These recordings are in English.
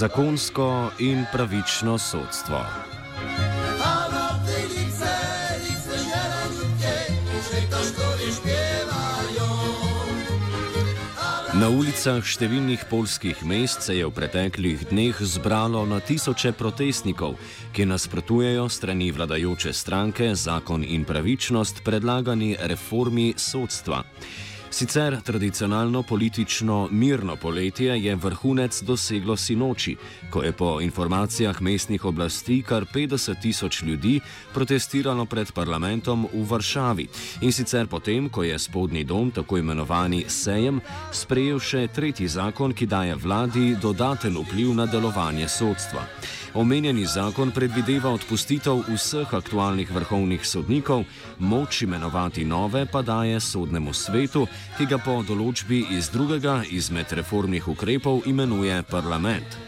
Zakonsko in pravično sodstvo. Na ulicah številnih polskih mest se je v preteklih dneh zbralo na tisoče protestnikov, ki nasprotujejo strani vladajoče stranke zakon in pravičnost predlagani reformi sodstva. Sicer tradicionalno politično mirno poletje je vrhunec doseglo sinoči, ko je po informacijah mestnih oblasti kar 50 tisoč ljudi protestiralo pred parlamentom v Varšavi in sicer potem, ko je spodnji dom, tako imenovani Sejem, sprejel še tretji zakon, ki daje vladi dodaten vpliv na delovanje sodstva. Omenjeni zakon predvideva odpustitev vseh aktualnih vrhovnih sodnikov, moč imenovati nove pa daje sodnemu svetu, ki ga po določbi iz drugega izmed reformnih ukrepov imenuje parlament.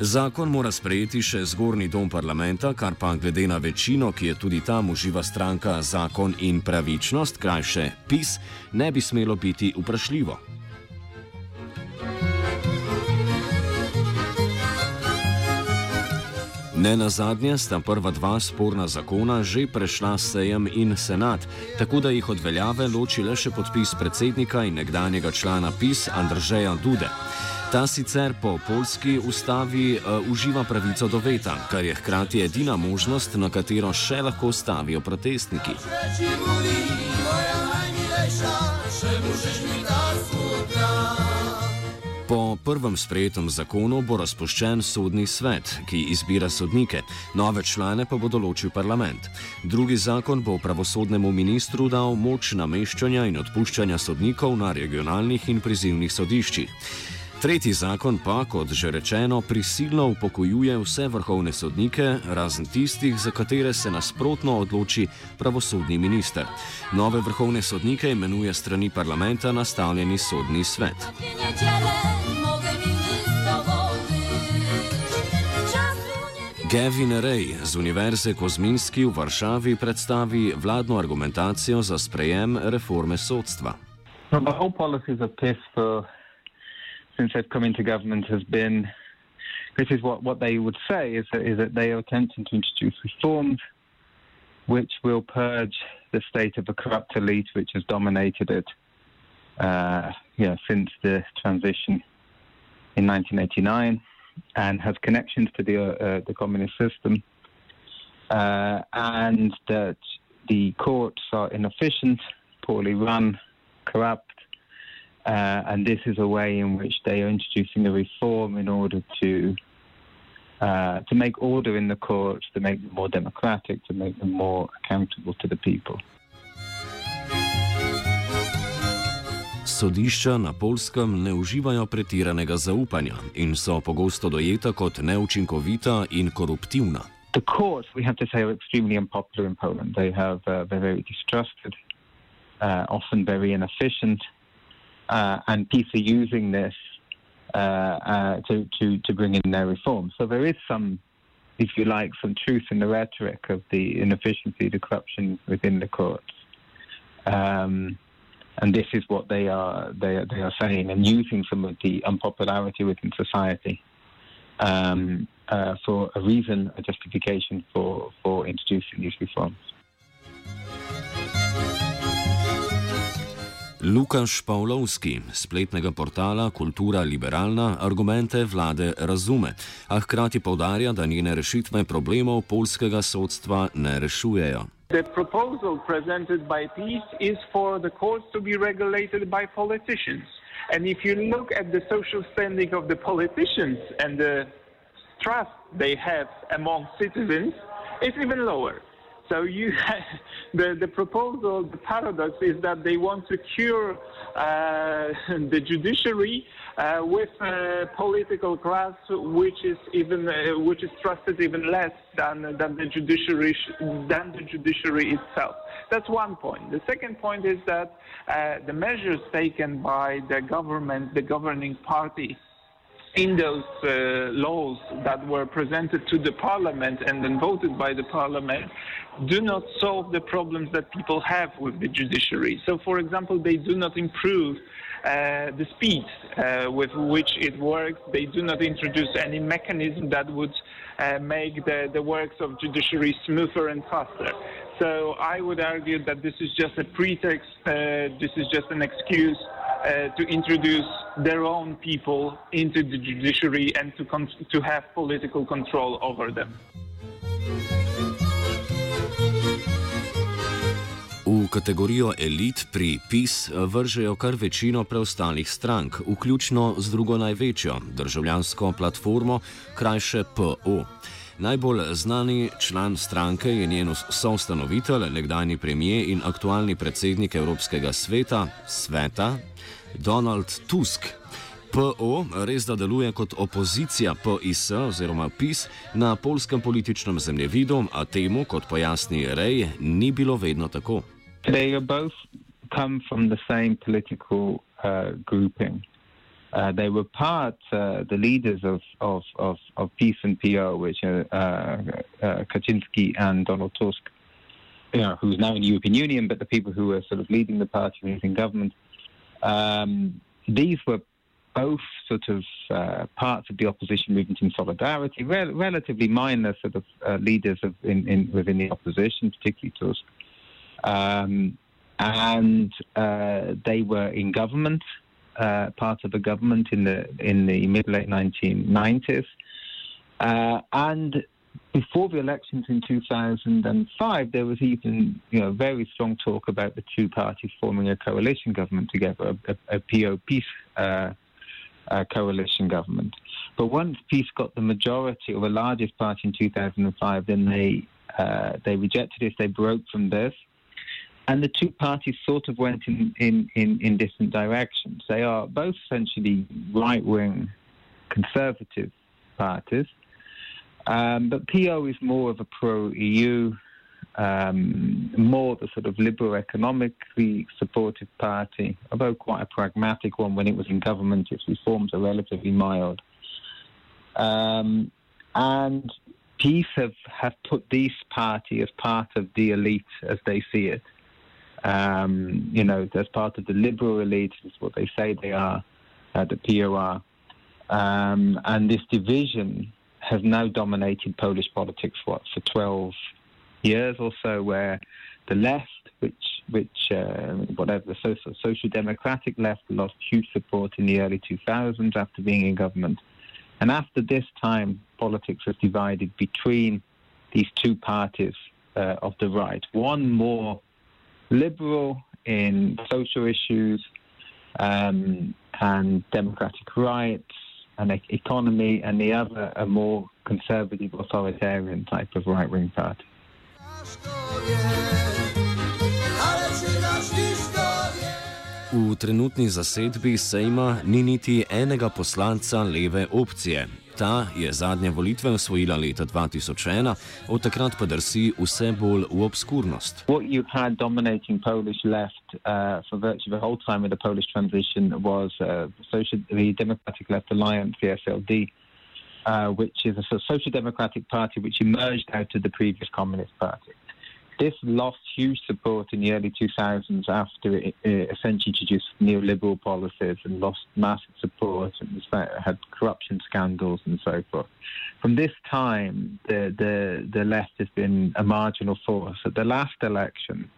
Zakon mora sprejeti še zgornji dom parlamenta, kar pa glede na večino, ki je tudi tam uživa stranka Zakon in pravičnost, krajše PIS, ne bi smelo biti vprašljivo. Ne na zadnje sta prva dva sporna zakona že prešla sejem in senat, tako da jih od veljave loči le še podpis predsednika in nekdanjega člana PIS Andržeja Dude. Ta sicer po polski ustavi uh, uživa pravico do veta, kar je hkrati edina možnost, na katero še lahko stavijo protestniki. Po prvem sprejetem zakonu bo razpoščen sodni svet, ki izbira sodnike, nove člane pa bo določil parlament. Drugi zakon bo pravosodnemu ministru dal moč nameščanja in odpuščanja sodnikov na regionalnih in prizivnih sodiščih. Tretji zakon pa, kot že rečeno, prisilno upokojuje vse vrhovne sodnike, razen tistih, za katere se nasprotno odloči pravosodni minister. Nove vrhovne sodnike imenuje strani parlamenta nastavljeni sodni svet. Gavin Ray z Univerze Kozminski v Varšavi predstavi vladno argumentacijo za sprejem reforme sodstva. No, the whole policies of PIS for since they've come into government has been this is what, what they would say is that, is that they are attempting to introduce reforms which will purge the state of a corrupt elite which has dominated it uh, yeah, since the transition in 1989 and has connections to the, uh, the communist system, uh, and that the courts are inefficient, poorly run, corrupt, uh, and this is a way in which they are introducing a reform in order to uh, to make order in the courts, to make them more democratic, to make them more accountable to the people. Sodišča na polskem ne uživajo pretiranega zaupanja in so pogosto dojeta kot neučinkovita in koruptivna. The courts, we have to say, are extremely unpopular in Poland. They have uh, they're very distrusted, uh, often very inefficient, uh, and people are using this uh, uh, to, to, to bring in their reforms. So there is some, if you like, some truth in the rhetoric of the inefficiency, the corruption within the courts. Um, and this is what they are they are, they are saying and using some of the unpopularity within society um, uh, for a reason, a justification for, for introducing these reforms. Lukaš Pavlovski, spletnega portala Kultura Liberalna, argumente vlade razume, a hkrati povdarja, da njene rešitve problemov polskega sodstva ne rešujejo. The proposal presented by Peace is for the courts to be regulated by politicians. And if you look at the social standing of the politicians and the trust they have among citizens, it's even lower. So you, the, the proposal, the paradox is that they want to cure uh, the judiciary uh, with a political class which is even uh, which is trusted even less than than the judiciary than the judiciary itself. That's one point. The second point is that uh, the measures taken by the government, the governing party in those uh, laws that were presented to the parliament and then voted by the parliament do not solve the problems that people have with the judiciary. So, for example, they do not improve uh, the speed uh, with which it works. They do not introduce any mechanism that would uh, make the, the works of judiciary smoother and faster. So I would argue that this is just a pretext, uh, this is just an excuse to introduce their own people into the judiciary and to, to have political control over them. V kategorijo elit pri PIS vržejo kar večino preostalih strank, vključno z drugo največjo državljansko platformo, krajše PO. Najbolj znani član stranke je njen soustanovitelj, nekdajni premijer in aktualni predsednik Evropskega sveta, sveta, Donald Tusk. PO res da deluje kot opozicija PIS oziroma PIS na polskem političnem zemljevidu, a temu, kot pojasni Rej, ni bilo vedno tako. They both come from the same political uh, grouping. Uh, they were part, uh, the leaders of, of, of, of PiS and PO, which are uh, uh, Kaczynski and Donald Tusk, you know, who's now in the European Union, but the people who were sort of leading the party and in government. Um, these were both sort of uh, parts of the opposition movement in solidarity, rel- relatively minor sort of leaders of in, in, within the opposition, particularly Tusk. Um, and they were in government, uh, part of the government in the in the mid late 1990s, uh, and before the elections in 2005, there was even you know very strong talk about the two parties forming a coalition government together, a, a, a PO PiS uh, coalition government. But once PiS got the majority or the largest party in 2005, then they uh, they rejected it. They broke from this and the two parties sort of went in, in, in, in different directions. They are both essentially right wing conservative parties, um, but PO is more of a pro EU, um, more the sort of liberal economically supportive party, although quite a pragmatic one when it was in government. Its reforms are relatively mild. Um, and PiS have, have put this party as part of the elite as they see it um, you know, as part of the liberal elite, is what they say they are, uh, the POR. Um, and this division has now dominated Polish politics, what, for 12 years or so, where the left, which, which uh, whatever, the social, social democratic left lost huge support in the early 2000s after being in government. And after this time, politics was divided between these two parties uh, of the right. One more liberal in social issues um, and democratic rights and economy, and the other a more conservative, authoritarian type of right wing party. V trenutni zasedbi Sejma ni niti enega poslanca leve opcije, Ta je zadnje volitve osvojila leta 2001, od takrat pa drsi vse bolj v obskurnost. What you had dominating Polish left uh, for virtually the whole time of the Polish transition was uh, social, the Democratic Left Alliance, the SLD, uh, which is a social democratic party which emerged out of the previous Communist Party. This lost huge support in the early 2000s after it, it essentially introduced neoliberal policies and lost massive support and had corruption scandals and so forth. From this time, the, the, the left has been a marginal force. At the last election,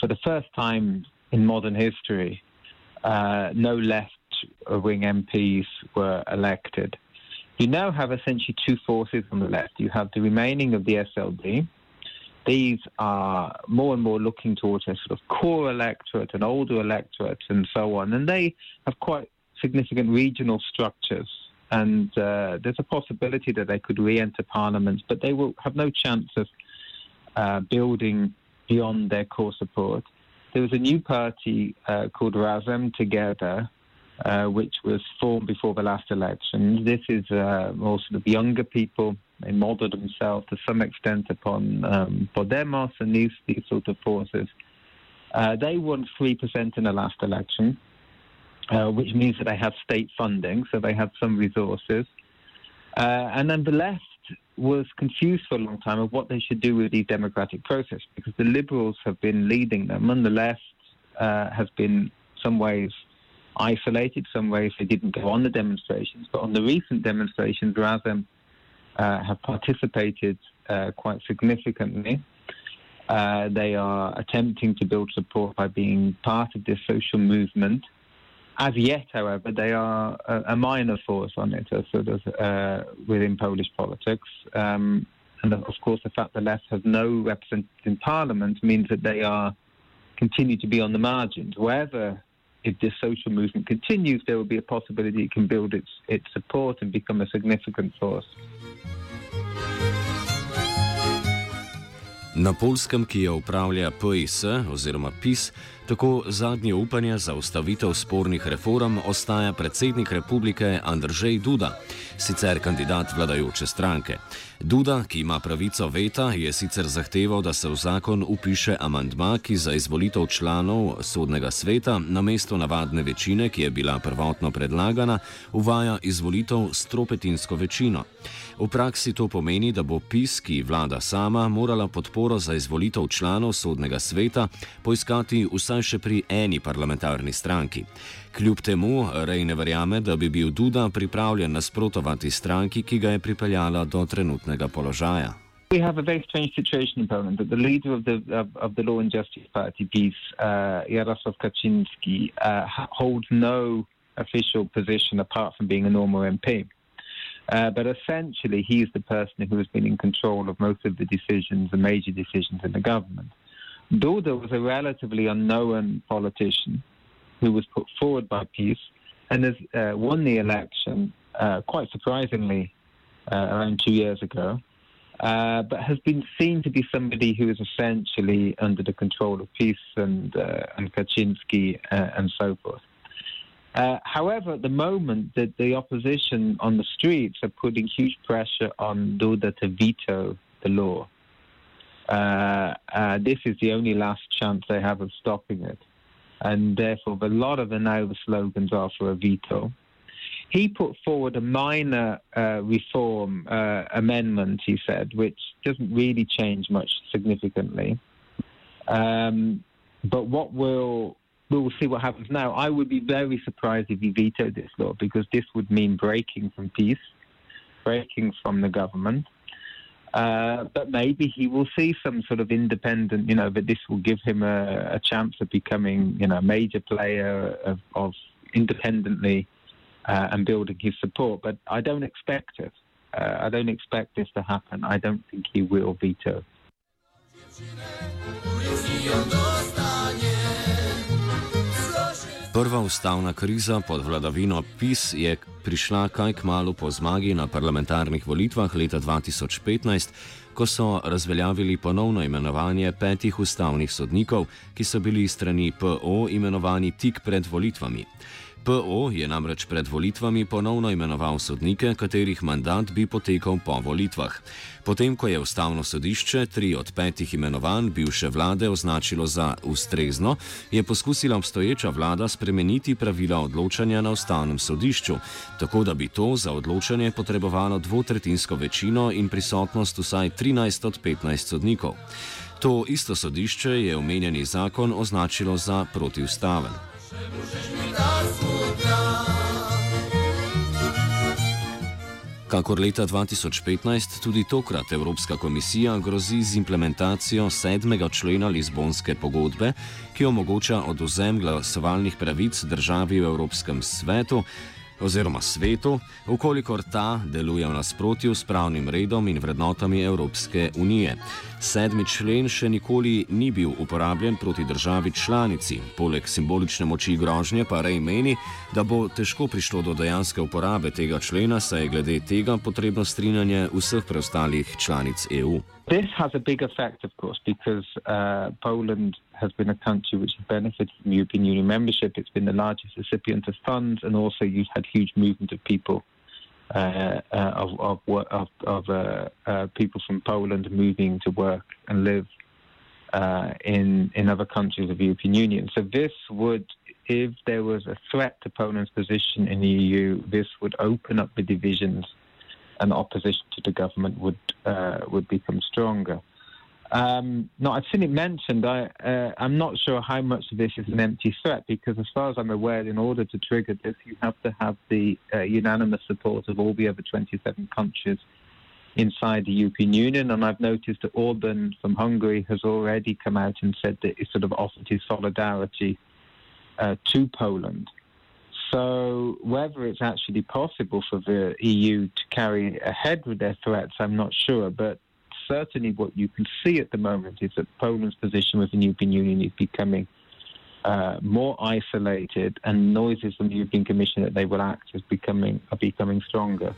for the first time in modern history, uh, no left wing MPs were elected. You now have essentially two forces on the left. You have the remaining of the SLD, these are more and more looking towards a sort of core electorate, an older electorate, and so on. And they have quite significant regional structures. And uh, there's a possibility that they could re enter parliament, but they will have no chance of uh, building beyond their core support. There was a new party uh, called Razem Together, uh, which was formed before the last election. This is uh, more sort of younger people they model themselves to some extent upon um, Podemos and these, these sort of forces. Uh, they won 3% in the last election, uh, which means that they have state funding, so they have some resources. Uh, and then the left was confused for a long time of what they should do with the democratic process because the liberals have been leading them and the left uh, has been some ways isolated, some ways they didn't go on the demonstrations. But on the recent demonstrations, Razem uh, have participated uh, quite significantly. Uh, they are attempting to build support by being part of this social movement. As yet, however, they are a, a minor force on it, sort of uh, within Polish politics. Um, and of course, the fact the left has no representatives in parliament means that they are continue to be on the margins. Wherever if this social movement continues, there will be a possibility it can build its, its support and become a significant force. Na polskem, ki jo upravlja PIS oziroma PIS, tako zadnje upanje za ustavitev spornih reform ostaja predsednik republike Andrzej Duda, sicer kandidat vladajoče stranke. Duda, ki ima pravico veta, je sicer zahteval, da se v zakon upiše amandma, ki za izvolitev članov sodnega sveta na mesto navadne večine, ki je bila prvotno predlagana, uvaja izvolitev s tropetinsko večino. V praksi to pomeni, da bo PIS, ki vlada sama, morala podporo za izvolitev članov sodnega sveta poiskati vsaj še pri eni parlamentarni stranki. Kljub temu Rej ne verjame, da bi bil Duda pripravljen nasprotovati stranki, ki ga je pripeljala do trenutnega položaja. We have a very strange situation in Poland that the leader of the of, of the Law and Justice Party, peace, uh, Jarosław Kaczynski, uh, holds no official position apart from being a normal MP. Uh, but essentially, he's the person who has been in control of most of the decisions, the major decisions in the government. Duda was a relatively unknown politician who was put forward by PiS and has uh, won the election uh, quite surprisingly uh, around two years ago, uh, but has been seen to be somebody who is essentially under the control of PiS and uh, and Kaczynski uh, and so forth. however, at the moment, the, the opposition on the streets are putting huge pressure on Duda to veto the law. This is the only last chance they have of stopping it and therefore a lot of the now the slogans are for a veto. He put forward a minor uh, reform uh, amendment, he said, which doesn't really change much significantly. Um, but what will we will see what happens now. I would be very surprised if he vetoed this law because this would mean breaking from PiS, breaking from the government. Uh, but maybe he will see some sort of independent, you know, but this will give him a, a chance of becoming, you know, a major player of, of independently uh, and building his support. But I don't expect it. Uh, I don't expect this to happen. I don't think he will veto. Prva ustavna kriza pod vladavino PIS je prišla kaj k malu po zmagi na parlamentarnih volitvah leta 2015, ko so razveljavili ponovno imenovanje petih ustavnih sodnikov, ki so bili strani PO imenovani tik pred volitvami. PO je namreč pred volitvami ponovno imenoval sodnike, katerih mandat bi potekal po volitvah. Potem, ko je ustavno sodišče tri od petih imenovanj bivše vlade označilo za ustrezno, je poskusila obstoječa vlada spremeniti pravila odločanja na ustavnem sodišču, tako da bi to za odločanje potrebovalo dvotretinsko večino in prisotnost vsaj 13 od 15 sodnikov. To isto sodišče je omenjeni zakon označilo za protiustaven. Kakor leta 2015, tudi tokrat Evropska komisija grozi z implementacijo sedmega člena Lizbonske pogodbe, ki omogoča oduzem glasovalnih pravic državi v Evropskem svetu oziroma svetu, ukolikor ta deluje v nasprotju s pravnim redom in vrednotami Evropske unije. Sedmi člen še nikoli ni bil uporabljen proti državi članici, poleg simbolične moči grožnje pa rej meni, da bo težko prišlo do dejanske uporabe tega člena, saj je glede tega potrebno strinjanje vseh preostalih članic EU. This has a big effect, of course, because uh, Poland has been a country which has benefited from European Union membership. It's been the largest recipient of funds, and also you've had huge movement of people, uh, uh, of of, of, uh, uh, people from Poland moving to work and live uh, in in other countries of the European Union. So this would, if there was a threat to Poland's position in the EU, this would open up the divisions and opposition to the government would would become stronger. Um, no, I've seen it mentioned. I, uh, I'm not sure how much of this is an empty threat because, as far as I'm aware, in order to trigger this, you have to have the uh, unanimous support of all the other 27 countries inside the European Union. And I've noticed that Orban from Hungary has already come out and said that he sort of offered his solidarity uh, to Poland. So whether it's actually possible for the EU to carry ahead with their threats, I'm not sure. But certainly what you can see at the moment is that Poland's position with the European Union is becoming uh, more isolated, and noises from the European Commission that they will act is becoming are becoming stronger.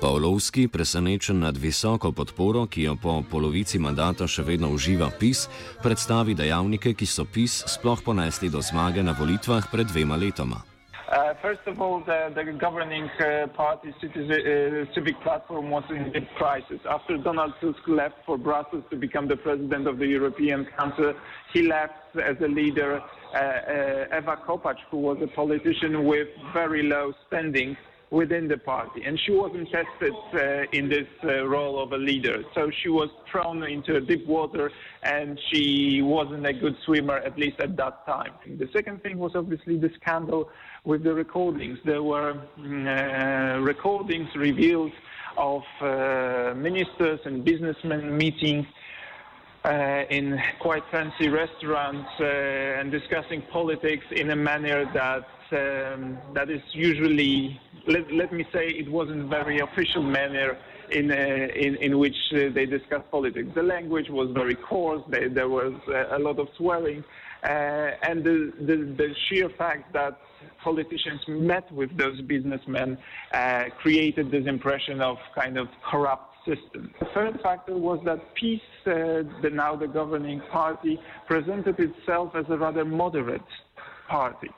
Pavlovski, presenečen nad visoko podporo, ki jo po polovici mandata še vedno uživa PIS, predstavi dejavnike, ki so PIS sploh ponesli do zmage na volitvah pred dvema letoma. Uh, first of all, the, the governing uh, party uh, civic platform was in deep crisis. After Donald Tusk left for Brussels to become the president of the European Council, he left as a leader uh, uh, Ewa Kopacz, who was a politician with very low standing within the party. And she wasn't tested uh, in this uh, role of a leader. So she was thrown into deep water and she wasn't a good swimmer, at least at that time. The second thing was obviously the scandal with the recordings. There were mm, uh, recordings revealed of uh, ministers and businessmen meeting uh, in quite fancy restaurants uh, and discussing politics in a manner that um, that is usually let, let me say it wasn't very official manner in, uh, in, in which uh, they discussed politics. The language was very coarse, they, there was a lot of swearing, and the, the, the, sheer fact that politicians met with those businessmen uh, created this impression of kind of corrupt system. The third factor was that PiS, uh, the, now the governing party, presented itself as a rather moderate party.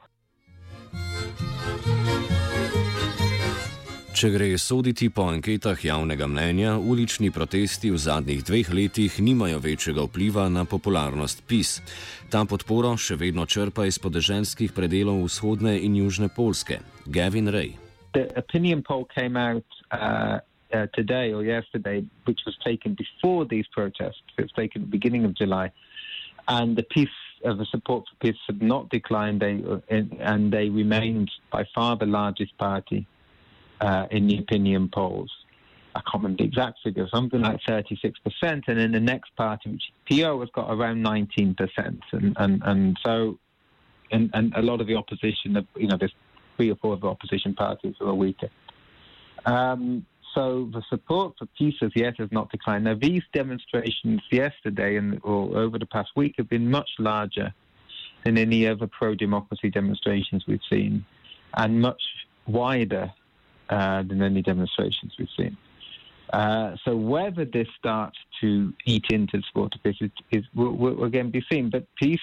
Če gre soditi po anketah javnega mnenja, ulični protesti v zadnjih dveh letih nimajo večjega vpliva na popularnost PIS. Ta podporo še vedno črpa iz podeželskih predelov vzhodne in južne Polske. Gavin Ray. The opinion poll came out uh, uh, today or yesterday, which was taken before these protests. It was taken at the beginning of July. And the peace of the support for peace had not declined, they, uh, and they remained by far the largest party uh, in the opinion polls. I can't remember the exact figure, something like 36%. And then the next party, which PO, has got around 19%. And, and, and so, and, and a lot of the opposition, you know, there's three or four of the opposition parties who are weaker. Um, so the support for PiS as yet has not declined. Now, these demonstrations yesterday and or over the past week have been much larger than any other pro-democracy demonstrations we've seen, and much wider uh, than any demonstrations we've seen. Uh, so whether this starts to eat into the sport of PiS is, is will, will, again be seen. But PiS,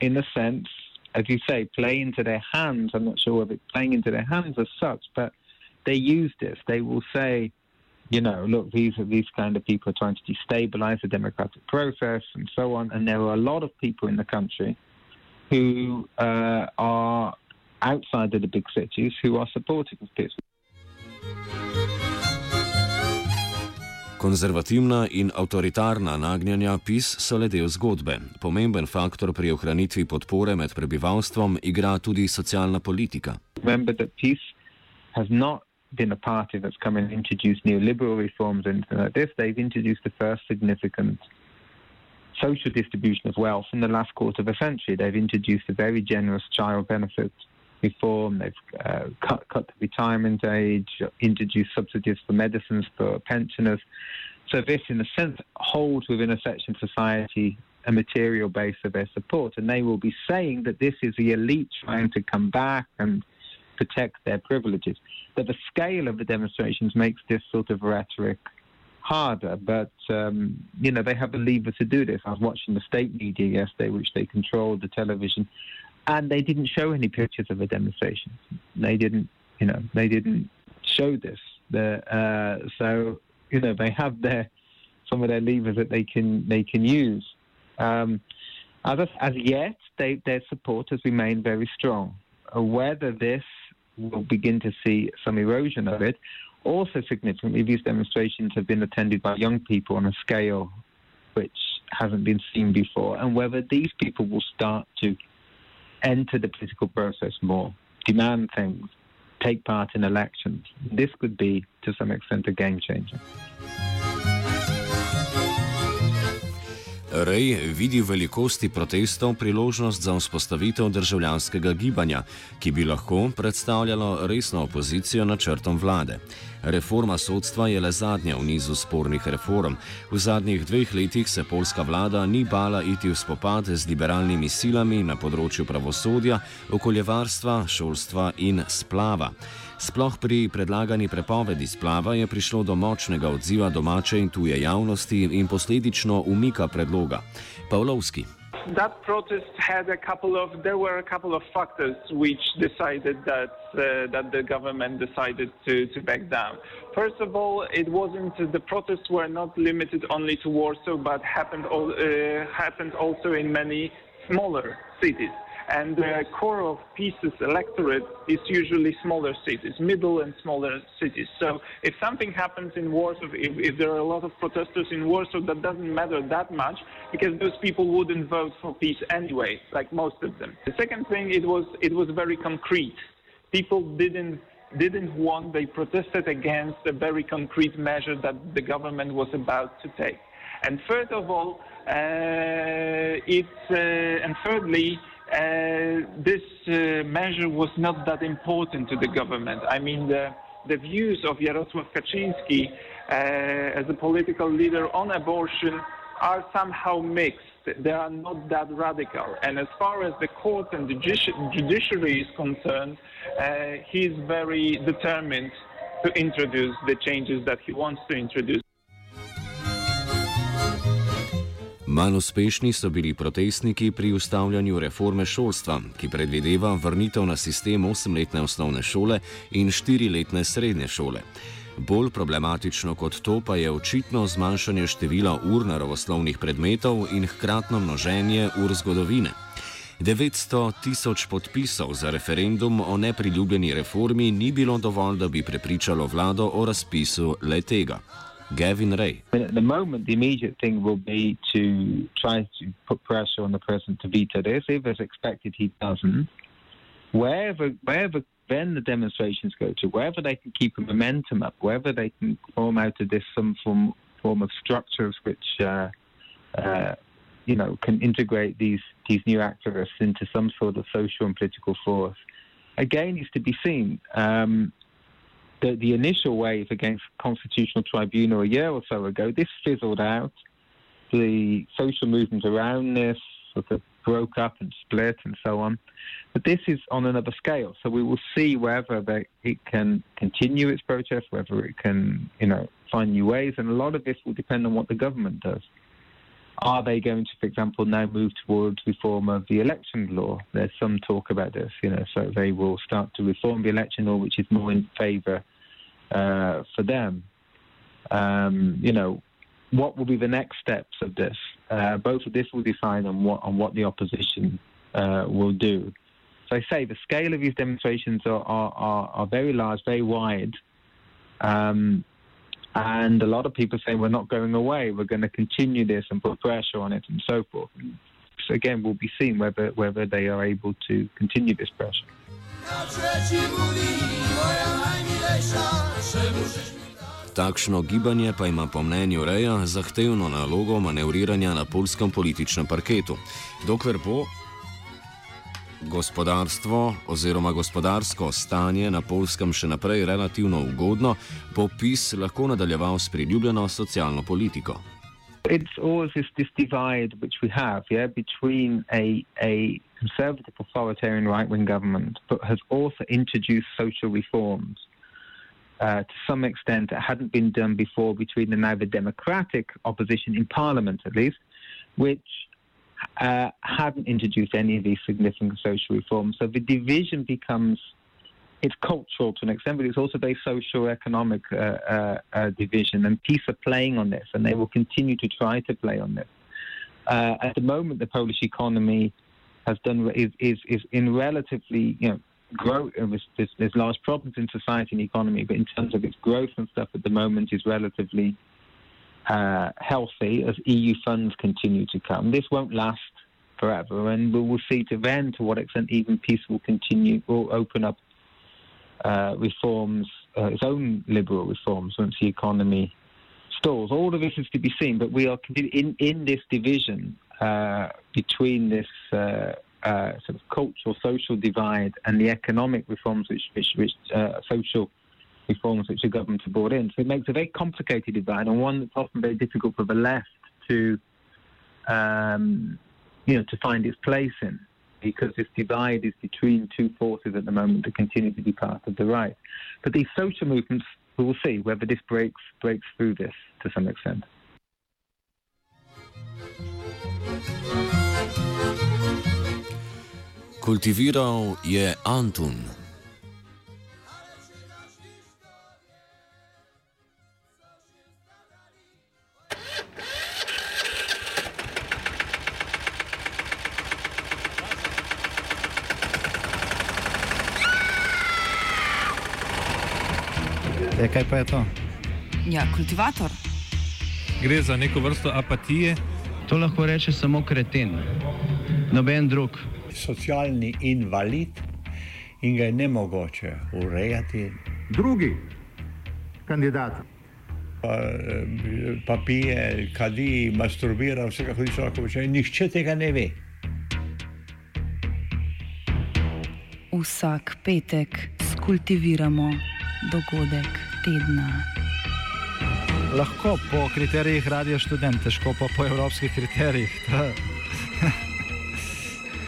in a sense, as you say, play into their hands. I'm not sure whether it's playing into their hands as such, but they use this. They will say, you know, look, these are these kind of people are trying to destabilize the democratic process and so on. And there are a lot of people in the country who uh, are outside of the big cities who are supportive of peace. Konzervativna in avtoritarna nagnjanja PIS so le del zgodbe. Pomemben faktor pri ohranitvi podpore med prebivalstvom igra tudi socialna politika. Remember that peace has not been a party that's come and introduced neoliberal reforms and anything like this. They've introduced the first significant social distribution of wealth in the last quarter of a century. They've introduced a very generous child benefit reform. They've uh, cut, cut the retirement age, introduced subsidies for medicines for pensioners. So this, in a sense, holds within a section of society a material base of their support. And they will be saying that this is the elite trying to come back and protect their privileges. But the scale of the demonstrations makes this sort of rhetoric harder. But, um, you know, they have the lever to do this. I was watching the state media yesterday, which they control the television, and they didn't show any pictures of the demonstrations. They didn't, you know, they didn't show this. The, uh, so, you know, they have their some of their levers that they can they can use. Um, as, as yet, they, their support has remained very strong. Whether this will begin to see some erosion of it, also significantly, these demonstrations have been attended by young people on a scale which hasn't been seen before, and whether these people will start to enter the political process more, demand things, take part in elections. This could be, to some extent, a game changer. Rej vidi v velikosti protestov priložnost za vzpostavitev državljanskega gibanja, ki bi lahko predstavljalo resno opozicijo načrtom vlade. Reforma sodstva je le zadnja v nizu spornih reform. V zadnjih dveh letih se polska vlada ni bala iti v spopad z liberalnimi silami na področju pravosodja, okoljevarstva, šolstva in splava. Sploh pri predlagani prepovedi splava je prišlo do močnega odziva domače in tuje javnosti in posledično umika predloga. Pavlovski. That protest had a couple of, there were a couple of factors which decided that, uh, that the government decided to, to back down. First of all, it wasn't, the protests were not limited only to Warsaw, but happened, all, uh, happened also in many smaller cities. And the core of PiS's electorate is usually smaller cities, middle and smaller cities. So if something happens in Warsaw, if, if there are a lot of protesters in Warsaw, that doesn't matter that much because those people wouldn't vote for PiS anyway, like most of them. The second thing, it was it was very concrete. People didn't didn't want, they protested against a very concrete measure that the government was about to take. And third of all, uh, it's, uh, and thirdly, this uh, measure was not that important to the government. I mean, the, the views of Jarosław Kaczynski uh, as a political leader on abortion are somehow mixed. They are not that radical. And as far as the court and the judiciary is concerned, uh, is very determined to introduce the changes that he wants to introduce. Manj uspešni so bili protestniki pri ustavljanju reforme šolstva, ki predvideva vrnitev na sistem osemletne osnovne šole in štiriletne srednje šole. Bolj problematično kot to pa je očitno zmanjšanje števila ur naravoslovnih predmetov in hkratno množenje ur zgodovine. 900 tisoč podpisov za referendum o nepriljubljeni reformi ni bilo dovolj, da bi prepričalo vlado o razpisu le tega. Gavin Rae. At the moment, the immediate thing will be to try to put pressure on the president to veto this. If, as expected, he doesn't, wherever, wherever then the demonstrations go to, wherever they can keep a momentum up, wherever they can form out of this some form, form of structures which, uh, uh, you know, can integrate these these new activists into some sort of social and political force. Again, is to be seen. Um, the, the initial wave against Constitutional Tribunal a year or so ago, this fizzled out. The social movement around this sort of broke up and split and so on. But this is on another scale. So we will see whether it can continue its protest, whether it can, you know, find new ways. And a lot of this will depend on what the government does. Are they going to, for example, now move towards reform of the election law? There's some talk about this, you know, so they will start to reform the election law, which is more in favour uh, for them. Um, you know, what will be the next steps of this? Uh, both of this will decide on what on what the opposition uh, will do. So I say the scale of these demonstrations are are, are, are very large, very wide. Um, And a lot of people say we're not going away. We're going to continue this and put pressure on it and so forth. So again, we'll be seeing whether whether they are able to continue this pressure. Takšno gibanje pa ima po mnenju Reja zahtevno nalogo manevriranja na polskem političnem parketu. Dokler bo gospodarstvo oziroma gospodarsko stanje na polskem še naprej relativno ugodno, bo PIS lahko nadaljeval s priljubljeno socialno politiko. It's always this, this divide which we have, yeah, between a, a conservative authoritarian right wing government, but has also introduced social reforms uh, to some extent that hadn't been done before between the now the democratic opposition in parliament, at least, which uh, hadn't introduced any of these significant social reforms. So the division becomes it's cultural to an extent, but it's also very social economic uh, uh, uh, division. And PiS are playing on this, and they will continue to try to play on this. Uh, at the moment, the Polish economy has done is is, is in relatively you know growth. There's, there's large problems in society and economy, but in terms of its growth and stuff, at the moment is relatively uh, healthy as EU funds continue to come. This won't last forever, and we will see to then to what extent even PiS will continue, will open up uh, reforms, uh, its own liberal reforms once the economy stalls. All of this is to be seen, but we are in in this division uh, between this. Uh, sort of cultural, social divide, and the economic reforms which, which, which uh, social reforms which the government have brought in. So it makes a very complicated divide and one that's often very difficult for the left to, um, you know, to find its place in, because this divide is between two forces at the moment that continue to be part of the right. But these social movements, we will see whether this breaks breaks through this to some extent. Kultiviral je Antun. E, kaj pa je to? Ja, kultivator. Gre za neko vrsto apatije. To lahko reče samo kreten, noben drug. Socialni invalid in ga je ne mogoče urejati. Drugi kandidat. Pa, eh, pa pije, kadi, masturbira, vse kako ti lahko reče. Nihče tega ne ve. Vsak petek skultiviramo dogodek tedna. Lahko po kriterijih radio študent, težko pa po evropskih kriterijih.